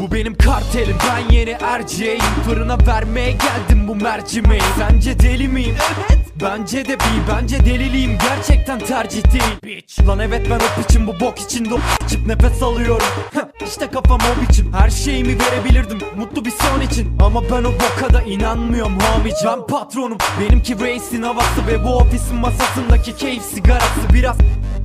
Bu benim kartelim. Ben yeni erceğim Fırına vermeye geldim bu mercimeği. Sence deli miyim? Evet. Bence de bir bence deliliyim. Gerçekten tercih değil. Bitch. Lan evet ben o için bu bok için de içip nefes alıyorum. İşte kafam o biçim. Her şeyimi verebilirdim. Mutlu bir son için. Ama ben o boka da inanmıyorum hamic Ben patronum. Benimki reisin havası Ve bu ofisin masasındaki keyif sigarası. Biraz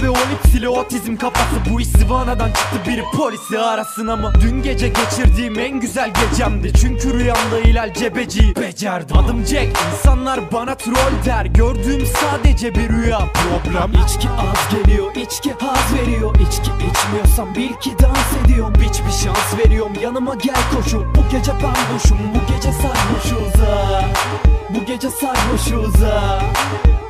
ve o lipsili otizm kafası Bu iş Sivana'dan çıktı biri polisi arasın ama Dün gece geçirdiğim en güzel gecemdi Çünkü rüyamda Hilal Cebeci'yi becerdim Adım Jack insanlar bana troll der Gördüğüm sadece bir rüya problem İçki az geliyor içki haz veriyor İçki içmiyorsam bil ki dans ediyorum Biç bir şans veriyorum yanıma gel koşun Bu gece ben boşum bu gece sarhoşuz ha. Bu gece sarhoşuz ha.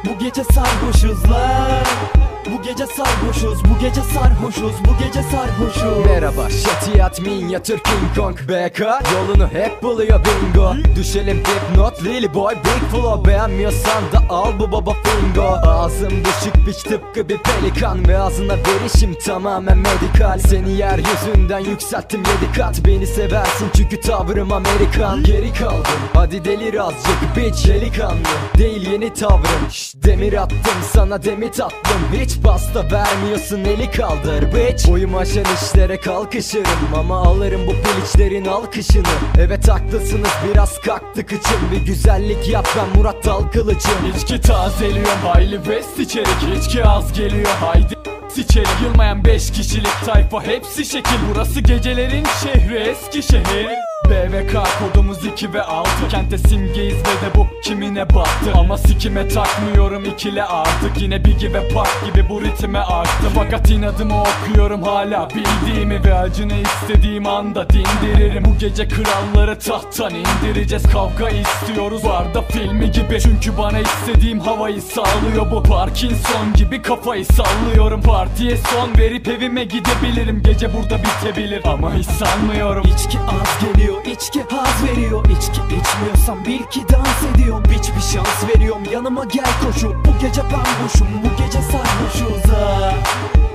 Bu gece sarhoşuz lan gece sarhoşuz, bu gece sarhoşuz, bu gece sarhoşuz Merhaba şatiyat minyatür King Kong BK Yolunu hep buluyor bingo. Düşelim dipnot Lily Boy Big Flow Beğenmiyorsan da al bu baba fingo Ağzım düşük biç tıpkı bir pelikan Ve ağzına verişim tamamen medikal. Seni yeryüzünden yükselttim yedi kat. Beni seversin çünkü tavrım Amerikan. Geri kaldım hadi delir azıcık bitch Delikanlı. Değil yeni tavrım Şş, Demir attım sana demir tattım Hiç pasta vermiyorsun eli kaldır bitch. Boyum aşan işlere kalkışırım Ama alırım bu piliçlerin alkışını. Evet haklısınız biraz kalktı kıçım. Bir güzellik yap ben Murat Dal kılıcım İçki tazeliyorum hayli vest içerik. İçki az geliyor haydi içerik. Yılmayan 5 kişilik tayfa hepsi şekil. Burası gecelerin şehri Eskişehir B ve K kodumuz 2 ve 6 Kente simgeyiz ve de bu kimine battı. Ama sikime takmıyorum ikile artık. Yine Biggie ve Park gibi bu ritme arttı Fakat inadımı okuyorum hala Bildiğimi ve acını istediğim anda dindiririm. Bu gece kralları tahttan indireceğiz. Kavga istiyoruz Barda filmi gibi. Çünkü bana istediğim havayı sağlıyor bu Parkinson gibi kafayı sallıyorum. Partiye son verip evime gidebilirim. Gece burada bitebilir ama hiç sanmıyorum. İçki az geliyor içki haz veriyor. İçki içmiyorsam bil ki dans ediyorum. Biç bir şans veriyorum. Yanıma gel koşup Bu gece ben boşum bu gece sarhoşuz ha.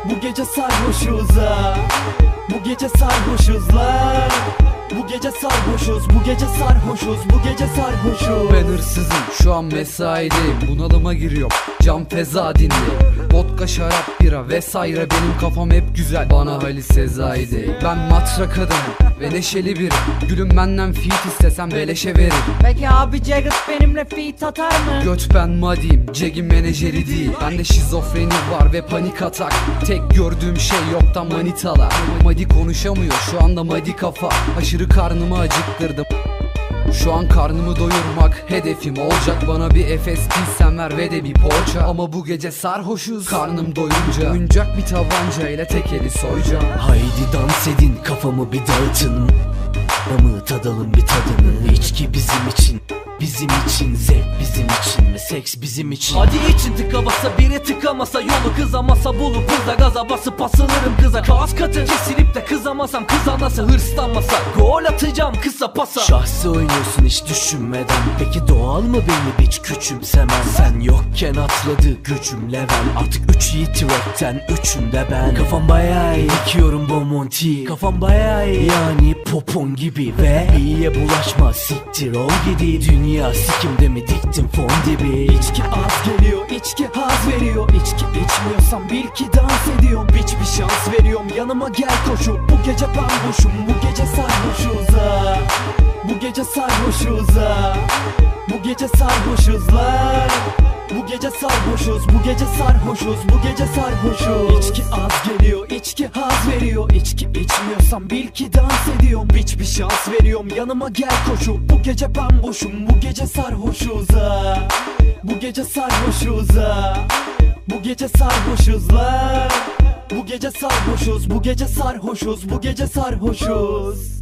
Bu gece sarhoşuz ha. Bu gece sarhoşuz Bu gece sarhoşuz bu gece sarhoşuz bu gece sarhoşuz. Ben hırsızım şu an mesaideyim Bunalıma giriyorum cam feza dinle Vodka şarap bira vesaire benim kafam hep güzel. Bana Halis Sezai değil Ben matrak adamım ve neşeli biri Gülüm benden feat istesem beleşe veririm. Peki abi Jared benimle feat atar mı? Göt ben madiyim Cegin menajeri değil. Bende şizofreni var ve panik atak. Tek gördüğüm şey yoktan manitalar. Madi konuşamıyor şu anda madi kafa. Aşırı karnımı acıktırdım. Şu an karnımı doyurmak hedefim. Olacak Bana bir Efes pilsen ver ve de bir poğaça. Ama bu gece sarhoşuz. Karnım doyunca Oyuncak bir tabanca ile tek eli soyacağım. Haydi dans edin kafamı bir dağıtın. Amı tadalım bir tadını? İçki bizim için Bizim için zevk bizim için ve seks bizim için? Hadi için tıka basa biri tıkamasa Yolu kızamasa bulup hızla gaza basıp asılırım kıza. Kaos katı kesilip de kızamasam kız anlasa hırslanmasa. Gol atacağım kısa pasa. Şahsı oynuyorsun hiç düşünmeden. Peki doğal mı beni hiç küçümsemen Sen yokken atladı gücüm level. Artık 3 iyi trackten üçünde ben. Kafam bayağı iyi. Dikiyorum Bomonti Kafam bayağı iyi. Yani popon gibi Ve iyiye bulaşma. Siktir ol gidi Dünya sikimde mi diktim fon dibi. İçki az geliyor içki haz veriyor. İçki içmiyorsam bil ki dans ediyorum. Biç bir şans veriyorum. Yanıma gel koşup Bu gece ben boşum bu gece sarhoşuz ha Bu gece sarhoşuz ha Bu gece sarhoşuz lan bu gece sarhoşuz, bu gece sarhoşuz, bu gece sarhoşuz. İçki az geliyor, içki haz veriyor. İçki içmiyorsam bil ki dans ediyorum. Biç veriyorum yanıma gel koşup Bu gece ben boşum, bu gece sarhoşuz ha. Bu gece sarhoşuz ha. Bu gece sarhoşuz lan Bu gece sarhoşuz, bu gece sarhoşuz, bu gece sarhoşuz